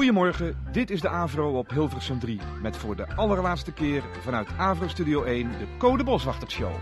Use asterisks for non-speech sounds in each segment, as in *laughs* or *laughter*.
Goedemorgen, dit is de Avro op Hilversum 3. Met voor de allerlaatste keer vanuit Avro Studio 1 de Code Boswachtershow.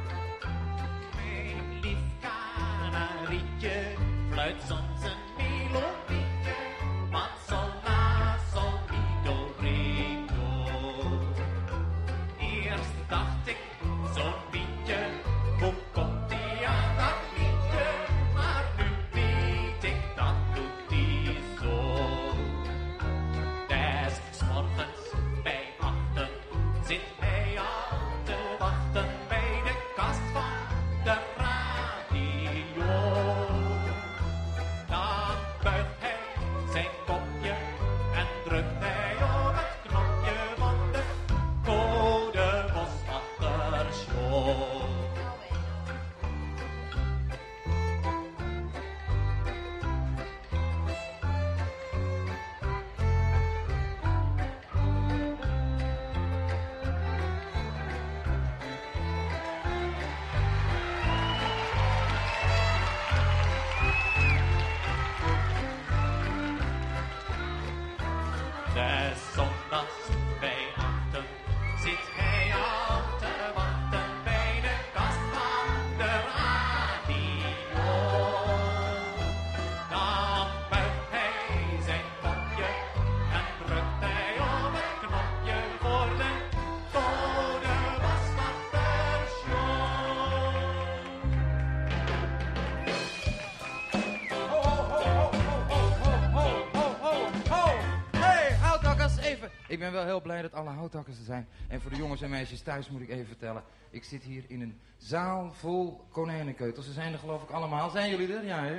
Ik ben wel heel blij dat alle houthakkers er zijn. En voor de jongens en meisjes thuis moet ik even vertellen. Ik zit hier in een zaal vol konijnenkeutels. Ze zijn er geloof ik allemaal. Zijn jullie er? Ja, hè?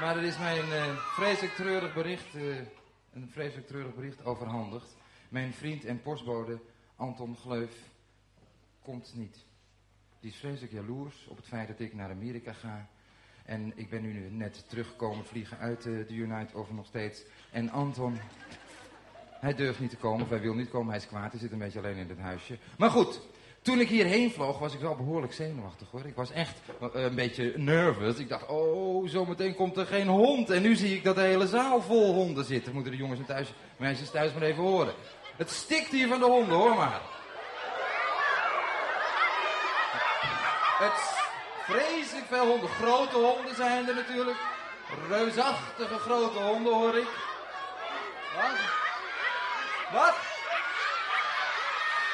Maar er is mij een eh, vreselijk treurig bericht, eh, een vreselijk treurig bericht overhandigd. Mijn vriend en postbode Anton Gleuf komt niet. Die is vreselijk jaloers op het feit dat ik naar Amerika ga. En ik ben nu net teruggekomen vliegen uit eh, de Unite over nog steeds. En Anton, hij durft niet te komen, of hij wil niet komen, hij is kwaad. Hij zit een beetje alleen in het huisje. Maar goed, toen ik hierheen vloog was ik wel behoorlijk zenuwachtig hoor. Ik was echt eh, een beetje nervous. Ik dacht, oh, zometeen komt er geen hond. En nu zie ik dat de hele zaal vol honden zit. Dat moeten de jongens en thuis, meisjes thuis maar even horen. Het stikt hier van de honden, hoor maar. Het vreselijk veel honden. Grote honden zijn er natuurlijk. Reusachtige grote honden hoor ik. Wat? Wat?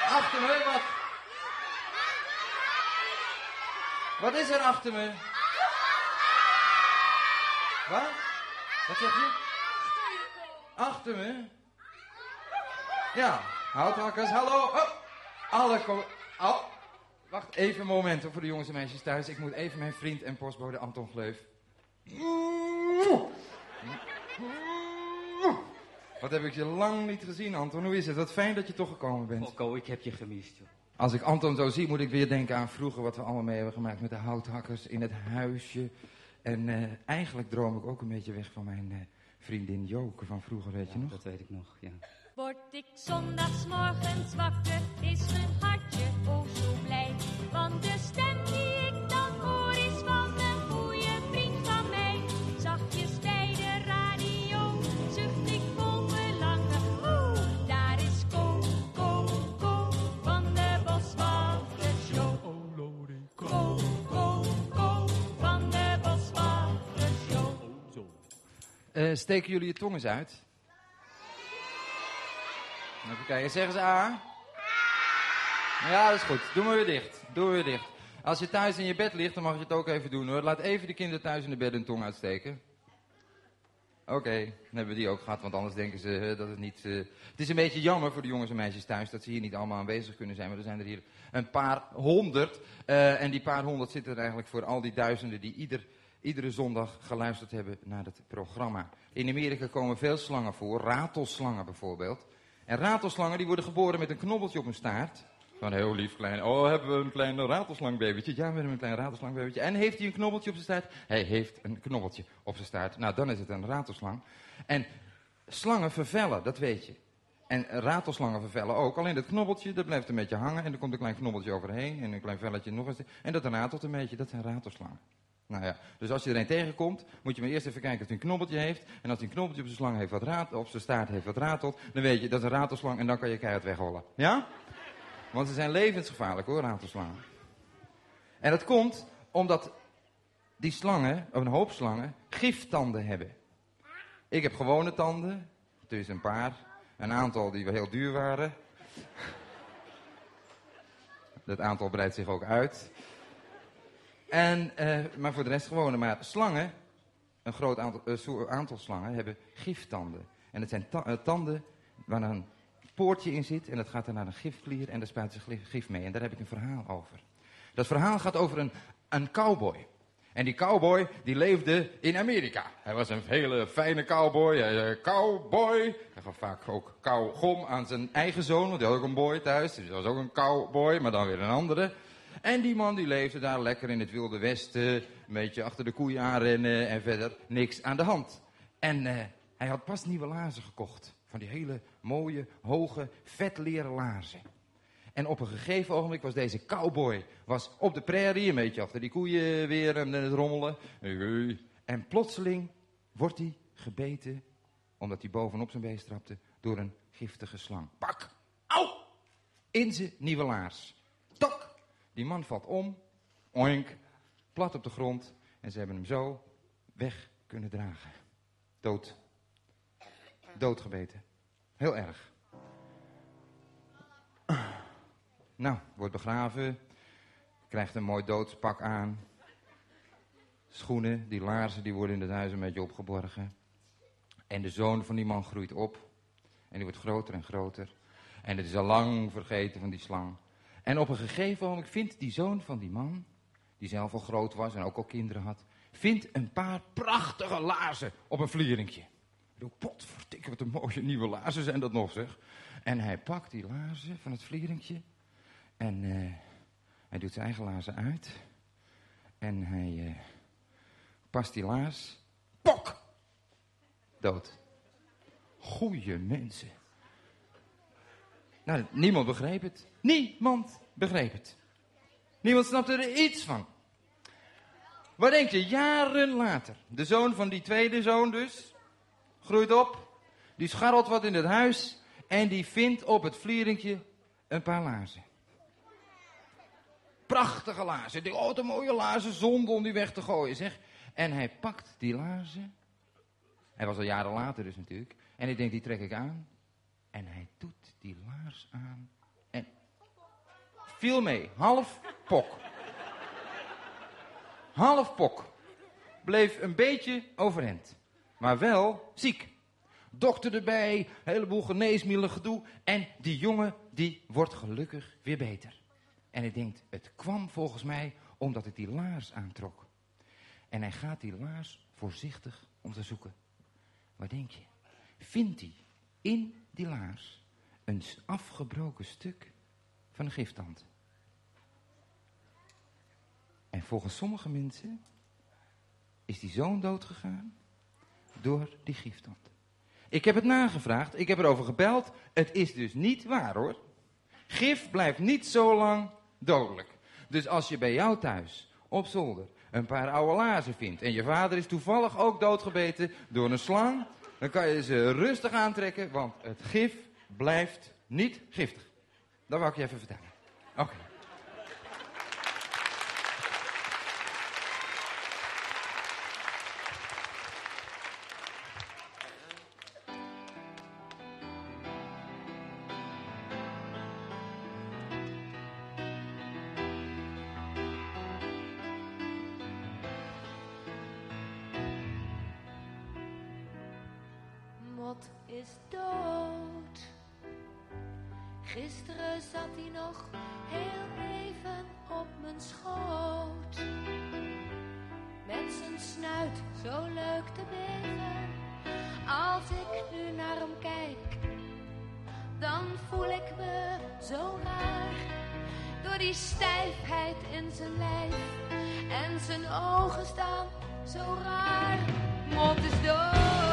Achter me, wat? Wat is er achter me? Wat? Wat zeg je? Achter me? Ja, houthakkers, hallo. Oh, alle Oh, wacht even een moment hoor, voor de jongens en meisjes thuis. Ik moet even mijn vriend en postbode Anton Gleuf. Wat heb ik je lang niet gezien, Anton? Hoe is het? Wat fijn dat je toch gekomen bent. Fokko, ik heb je gemist, joh. Als ik Anton zo zie, moet ik weer denken aan vroeger wat we allemaal mee hebben gemaakt met de houthakkers in het huisje. En eh, eigenlijk droom ik ook een beetje weg van mijn eh, vriendin Joke van vroeger, weet je nog? Dat weet ik nog, ja. Word ik zondagsmorgens wakker, is mijn hartje oh zo blij. Want de stem die ik dan hoor is van een goede vriend van mij. Zachtjes bij de radio zucht ik vol verlangen. Oeh, daar is Ko, Ko, Ko van de Boswachtershow. Ko, Ko, Ko van de Boswachtershow. Eh, steken jullie je tong eens uit? Even kijken, zeggen ze A? Ja, dat is goed. Doe maar weer dicht. Doe maar weer dicht. Als je thuis in je bed ligt, dan mag je het ook even doen hoor. Laat even de kinderen thuis in de bed hun tong uitsteken. Oké, dan hebben we die ook gehad, want anders denken ze dat het niet... eh, Het is een beetje jammer voor de jongens en meisjes thuis dat ze hier niet allemaal aanwezig kunnen zijn. Maar er zijn er hier een paar honderd. eh, en die paar honderd zitten er eigenlijk voor al die duizenden die ieder, iedere zondag geluisterd hebben naar het programma. In Amerika komen veel slangen voor, ratelslangen bijvoorbeeld. En ratelslangen die worden geboren met een knobbeltje op hun staart. Van heel lief klein. Oh, hebben we een klein ratelslangbabetje? Ja, we hebben een klein ratelslangbabetje. En heeft hij een knobbeltje op zijn staart? Hij heeft een knobbeltje op zijn staart. Nou, dan is het een ratelslang. En slangen vervellen, dat weet je. En ratelslangen vervellen ook. Alleen dat knobbeltje, dat blijft een beetje hangen. En er komt een klein knobbeltje overheen. En een klein velletje nog eens. En dat ratelt een beetje. Dat zijn ratelslangen. Nou ja, dus als je er een tegenkomt, moet je maar eerst even kijken of hij een knobbeltje heeft. En als hij een knobbeltje op zijn slang heeft wat op zijn staart heeft wat ratelt, dan weet je dat is een ratelslang en dan kan je keihard wegrollen. Ja? Want ze zijn levensgevaarlijk hoor, ratelslangen. En dat komt omdat die slangen, of een hoop slangen, giftanden hebben. Ik heb gewone tanden, dus een paar. Een aantal die wel heel duur waren. Dat aantal breidt zich ook uit. En, eh, maar voor de rest gewone. Maar slangen, een groot aantal, eh, aantal slangen, hebben giftanden. En het zijn eh, tanden waar een poortje in zit. En dat gaat dan naar een gifklier en daar spuiten ze gif- mee. En daar heb ik een verhaal over. Dat verhaal gaat over een, een cowboy. En die cowboy, die leefde in Amerika. Hij was een hele fijne cowboy. Hij, cowboy. Hij gaf vaak ook kauwgom aan zijn eigen zoon. Want die had ook een boy thuis. Dus was ook een cowboy, maar dan weer een andere. En die man die leefde daar lekker in het wilde westen. Een beetje achter de koeien aanrennen en verder niks aan de hand. En eh, hij had pas nieuwe laarzen gekocht. Van die hele mooie, hoge, vetleren laarzen. En op een gegeven ogenblik was deze cowboy was op de prairie, een beetje achter die koeien weer en het rommelen. En plotseling wordt hij gebeten, omdat hij bovenop zijn beest trapte, door een giftige slang. Pak! Au! In zijn nieuwe laars. Die man valt om, oink, plat op de grond. En ze hebben hem zo weg kunnen dragen. Dood. Doodgebeten. Heel erg. Nou, wordt begraven. Krijgt een mooi doodspak aan. Schoenen, die laarzen, die worden in het huis een beetje opgeborgen. En de zoon van die man groeit op. En die wordt groter en groter. En het is al lang vergeten van die slang. En op een gegeven moment vindt die zoon van die man, die zelf al groot was en ook al kinderen had, vindt een paar prachtige laarzen op een vlierinkje. Ik potverdikke, wat een mooie nieuwe laarzen zijn dat nog, zeg. En hij pakt die laarzen van het vlierinkje en eh, hij doet zijn eigen laarzen uit. En hij eh, past die laars. Pok! Dood. Goeie mensen. Nou, niemand begreep het. Niemand begreep het. Niemand snapte er iets van. Wat denk je? Jaren later. De zoon van die tweede zoon dus. Groeit op. Die scharrelt wat in het huis. En die vindt op het vlierinkje een paar laarzen. Prachtige laarzen. Die grote mooie laarzen zonde om die weg te gooien, zeg. En hij pakt die laarzen. Hij was al jaren later dus natuurlijk. En ik denk, die trek ik aan. En hij doet die laars aan. En viel mee. Half pok. Half pok. Bleef een beetje overeind. Maar wel ziek. Dokter erbij, heleboel geneesmiddelen gedoe. En die jongen, die wordt gelukkig weer beter. En hij denkt, het kwam volgens mij omdat ik die laars aantrok. En hij gaat die laars voorzichtig onderzoeken. Wat denk je? Vindt hij in die laars een afgebroken stuk van een giftand? En volgens sommige mensen is die zoon dood gegaan door die giftand. Ik heb het nagevraagd, ik heb erover gebeld. Het is dus niet waar hoor. Gif blijft niet zo lang dodelijk. Dus als je bij jou thuis op zolder een paar oude laarzen vindt en je vader is toevallig ook doodgebeten door een slang, dan kan je ze rustig aantrekken, want het gif blijft niet giftig. Dat wou ik je even vertellen. Oké. Die stijfheid in zijn lijf en zijn ogen staan zo raar. Mot is dood.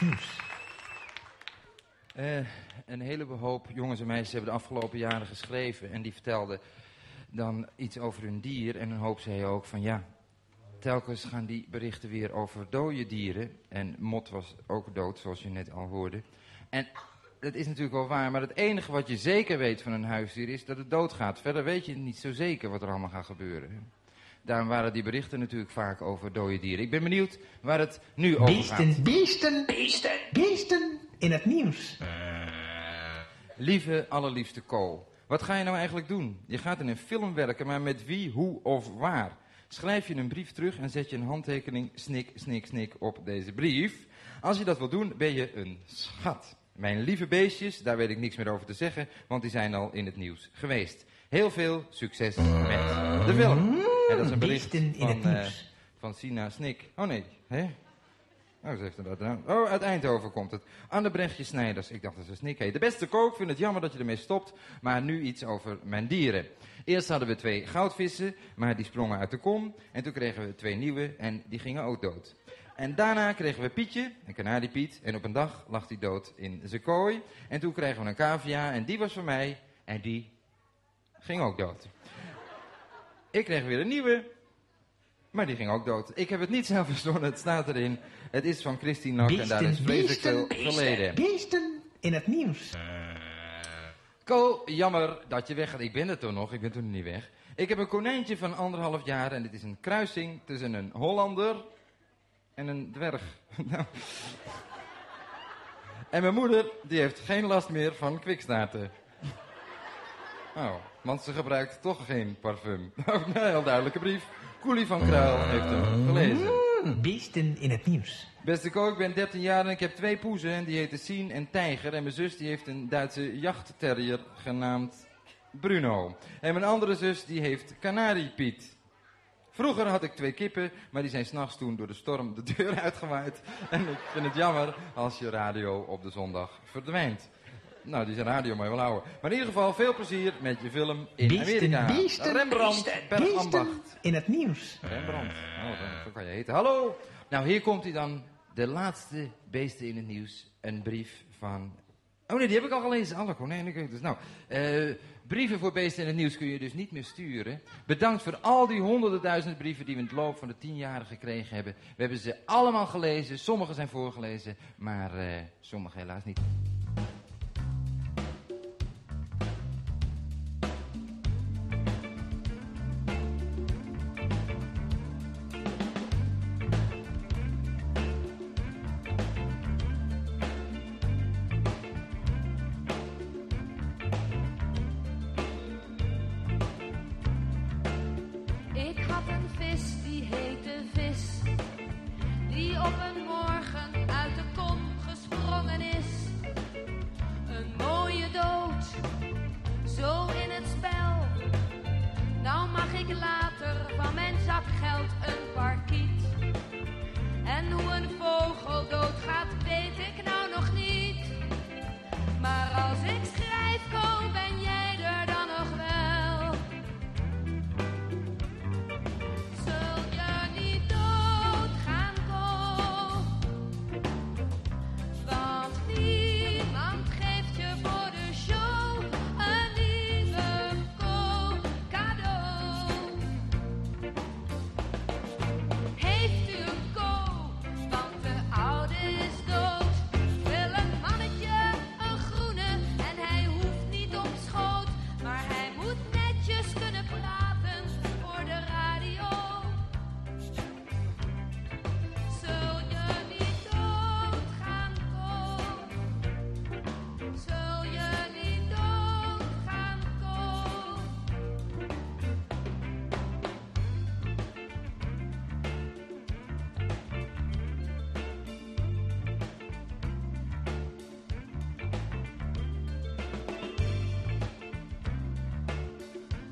Nieuws. Eh, een heleboel hoop jongens en meisjes hebben de afgelopen jaren geschreven. En die vertelden dan iets over hun dier. En een hoop zei ook van ja, telkens gaan die berichten weer over dode dieren. En Mot was ook dood, zoals je net al hoorde. En dat is natuurlijk wel waar, maar het enige wat je zeker weet van een huisdier is dat het doodgaat. Verder weet je niet zo zeker wat er allemaal gaat gebeuren. Daarom waren die berichten natuurlijk vaak over dode dieren. Ik ben benieuwd waar het nu over gaat. Beesten, beesten, beesten, beesten in het nieuws. Lieve, allerliefste Ko, wat ga je nou eigenlijk doen? Je gaat in een film werken, maar met wie, hoe of waar? Schrijf je een brief terug en zet je een handtekening snik, snik, snik op deze brief. Als je dat wil doen, ben je een schat. Mijn lieve beestjes, daar weet ik niks meer over te zeggen, want die zijn al in het nieuws geweest. Heel veel succes met de film. En dat is een bericht Beesten in het van, eh, van Sina Snik. Oh nee, hè? Oh, ze heeft dat aan. Oh, uit Eindhoven komt het. Anne Brechtje Snijders. Ik dacht dat ze Snik heet. De beste kook, vind het jammer dat je ermee stopt. Maar nu iets over mijn dieren. Eerst hadden we twee goudvissen, maar die sprongen uit de kom. En toen kregen we twee nieuwe en die gingen ook dood. En daarna kregen we Pietje, een kanariepiet. En op een dag lag hij dood in zijn kooi. En toen kregen we een cavia en die was voor mij. En die ging ook dood. Ik kreeg weer een nieuwe. Maar die ging ook dood. Ik heb het niet zelf *laughs* verzonnen, het staat erin. Het is van Christine Nok en daar is vreselijk veel verleden. beesten, beesten in het nieuws. Ko, jammer dat je weg gaat. Ik ben er toch nog, ik ben toen niet weg. Ik heb een konijntje van anderhalf jaar en dit is een kruising tussen een Hollander en een dwerg. *laughs* Nou. en mijn moeder, die heeft geen last meer van kwikstaarten. Oh, want ze gebruikt toch geen parfum. *laughs* een heel duidelijke brief. Koelie van Kruil heeft hem gelezen. Beesten in het nieuws. Beste Ko, ik ben 13 jaar en ik heb twee poezen. En die heten Sien en Tijger. En mijn zus die heeft een Duitse jachtterrier genaamd Bruno. En mijn andere zus die heeft Kanariepiet. Vroeger had ik twee kippen, maar die zijn s'nachts toen door de storm de deur *laughs* uitgewaaid. En ik vind het jammer als je radio op de zondag verdwijnt. Nou, die zijn radio maar wel houden. Maar in ieder geval veel plezier met je film in Beesten, Amerika. beesten, Rembrandt beesten, per ambacht. in het nieuws. Rembrandt. Oh, zo kan je heten. Hallo. Nou, hier komt hij dan. De laatste beesten in het nieuws. Een brief van... Oh nee, die heb ik al gelezen. Alle konijnen. Dus nou, eh, brieven voor beesten in het nieuws kun je dus niet meer sturen. Bedankt voor al die honderden duizend brieven die we in het loop van de tien jaren gekregen hebben. We hebben ze allemaal gelezen. Sommige zijn voorgelezen, maar eh, sommige helaas niet.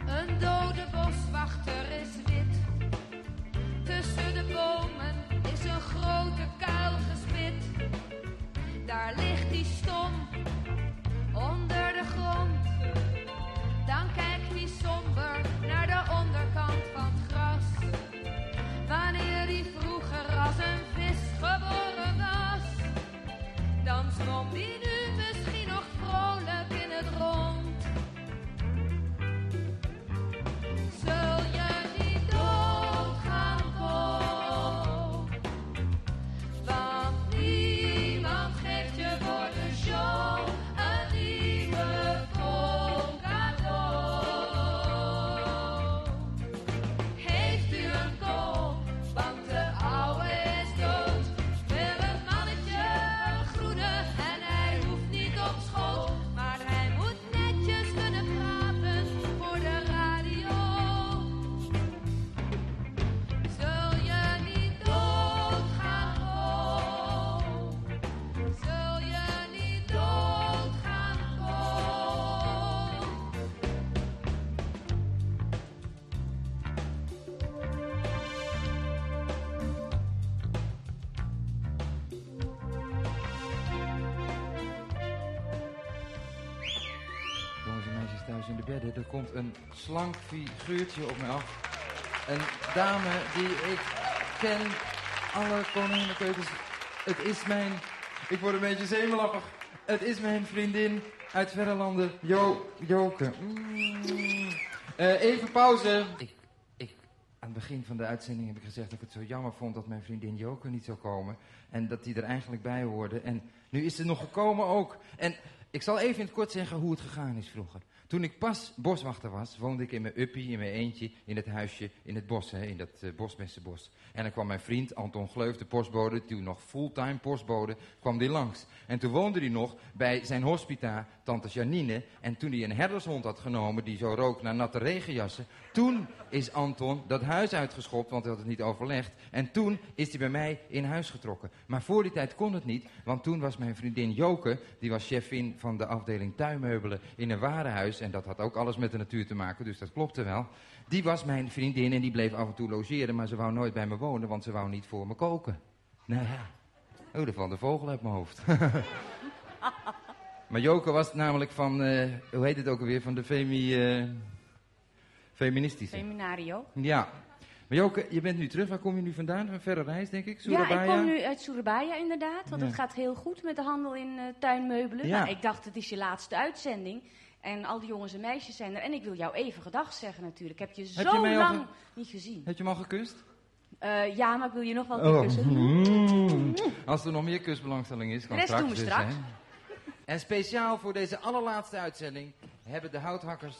Een dode boswachter is wit. Tussen de bomen is een grote kuil gespit. Daar ligt Er komt een slank figuurtje op mij af. Een dame die ik ken. Alle konijnenkeutens. Het is mijn... Ik word een beetje zenuwachtig. Het is mijn vriendin uit verre landen, jo, Joke. Mm. Eh, even pauze. Ik, ik, aan het begin van de uitzending heb ik gezegd dat ik het zo jammer vond dat mijn vriendin Joke niet zou komen. En dat die er eigenlijk bij hoorde. En nu is ze nog gekomen ook. En ik zal even in het kort zeggen hoe het gegaan is vroeger. Toen ik pas boswachter was, woonde ik in mijn uppie, in mijn eentje, in het huisje in het bos, hè, in dat uh. En dan kwam mijn vriend Anton Gleuf, de postbode, toen nog fulltime postbode, kwam die langs. En toen woonde hij nog bij zijn hospita, tante Janine. En toen hij een herdershond had genomen, die zo rook naar natte regenjassen, toen is Anton dat huis uitgeschopt, want hij had het niet overlegd. En toen is hij bij mij in huis getrokken. Maar voor die tijd kon het niet, want toen was mijn vriendin Joke, die was chefin van de afdeling tuinmeubelen in een warenhuis. En dat had ook alles met de natuur te maken, dus dat klopte wel. Die was mijn vriendin en die bleef af en toe logeren, maar ze wou nooit bij me wonen, want ze wou niet voor me koken. Nou ja, oh, er valt een vogel uit mijn hoofd. *laughs* maar Joke was namelijk van, uh, hoe heet het ook alweer, van de femi, feministische. Feminario. Ja. Maar Joke, je bent nu terug. Waar kom je nu vandaan? Een verre reis, denk ik? Ja, ik kom nu uit Surabaya inderdaad. Want Ja. het gaat heel goed met de handel in eh, tuinmeubelen. Ja. Nou, ik dacht, het is je laatste uitzending. En al die jongens en meisjes zijn er. En ik wil jou even gedag zeggen natuurlijk. Ik heb je Heb zo je lang ge- niet gezien. Heb je hem al gekust? Eh, ja, maar ik wil je nog wel Oh. kussen. Mm. Als er nog meer kusbelangstelling is, kan De rest straks doen we dus, straks. En speciaal voor deze allerlaatste uitzending hebben de houthakkers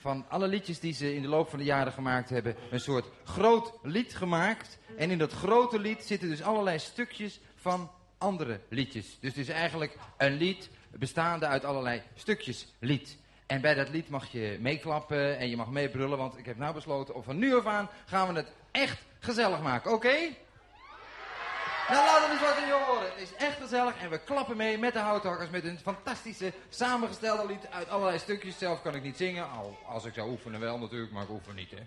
van alle liedjes die ze in de loop van de jaren gemaakt hebben, een soort groot lied gemaakt. En in dat grote lied zitten dus allerlei stukjes van andere liedjes. Dus het is eigenlijk een lied bestaande uit allerlei stukjes lied. En bij dat lied mag je meeklappen en je mag meebrullen, want ik heb nou besloten, of van nu af aan gaan we het echt gezellig maken, oké? Nou, laat het eens wat je horen. Het is echt gezellig en we klappen mee met de houthakkers met een fantastische samengestelde lied uit allerlei stukjes. Zelf kan ik niet zingen, al als ik zou oefenen wel natuurlijk, maar ik oefen niet, hè.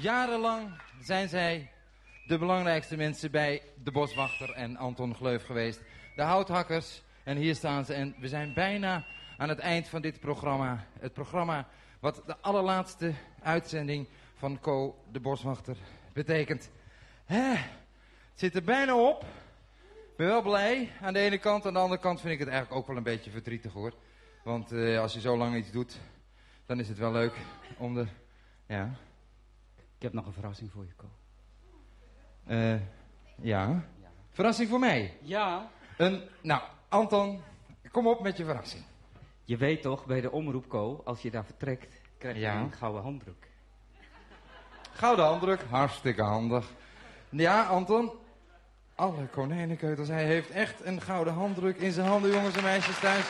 Jarenlang zijn zij de belangrijkste mensen bij de Boswachter en Anton Gleuf geweest. De houthakkers. En hier staan ze. En we zijn bijna aan het eind van dit programma. Het programma wat de allerlaatste uitzending van Co de Boswachter betekent. Hè, het zit er bijna op. Ik ben wel blij aan de ene kant. Aan de andere kant vind ik het eigenlijk ook wel een beetje verdrietig hoor. Want eh, als je zo lang iets doet, dan is het wel leuk om de... Ja, Ik heb nog een verrassing voor je, Ko. eh, ja. Verrassing voor mij. Ja. Een, nou, Anton, kom op met je verrassing. Je weet toch, bij de omroep, Ko, als je daar vertrekt, krijg je Ja. een gouden handdruk. Gouden handdruk, hartstikke handig. Ja, Anton, alle konijnenkeutels, hij heeft echt een gouden handdruk in zijn handen, jongens en meisjes thuis.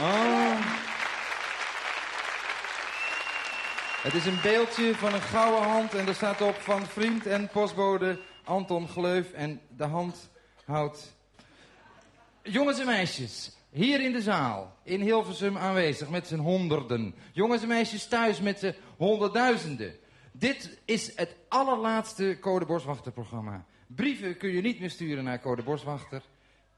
Oh. Het is een beeldje van een gouden hand en er staat op van vriend en postbode Anton Gleuf en de hand houdt... Jongens en meisjes, hier in de zaal, in Hilversum aanwezig met z'n honderden. Jongens en meisjes thuis met z'n honderdduizenden. Dit is het allerlaatste Code Boswachter programma. Brieven kun je niet meer sturen naar Code Boswachter.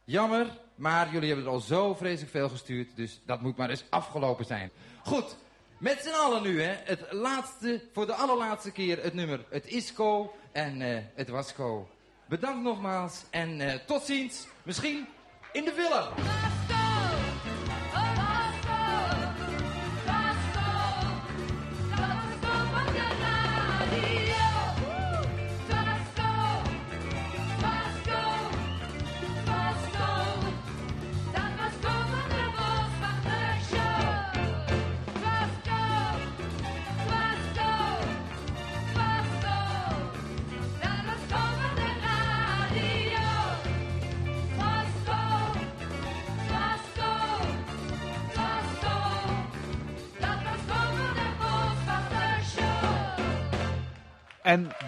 Jammer, maar jullie hebben er al zo vreselijk veel gestuurd, dus dat moet maar eens afgelopen zijn. Goed, met z'n allen nu, hè. Het laatste, voor de allerlaatste keer het nummer. Het is Co en eh, het was Co. Bedankt nogmaals en eh, tot ziens. Misschien in de villa.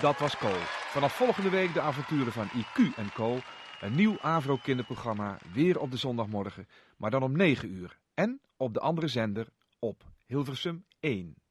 Dat was Co. Vanaf volgende week de avonturen van IQ en Co. Een nieuw Avro kinderprogramma, weer op de zondagmorgen, maar dan om 9 uur. En op de andere zender op Hilversum 1.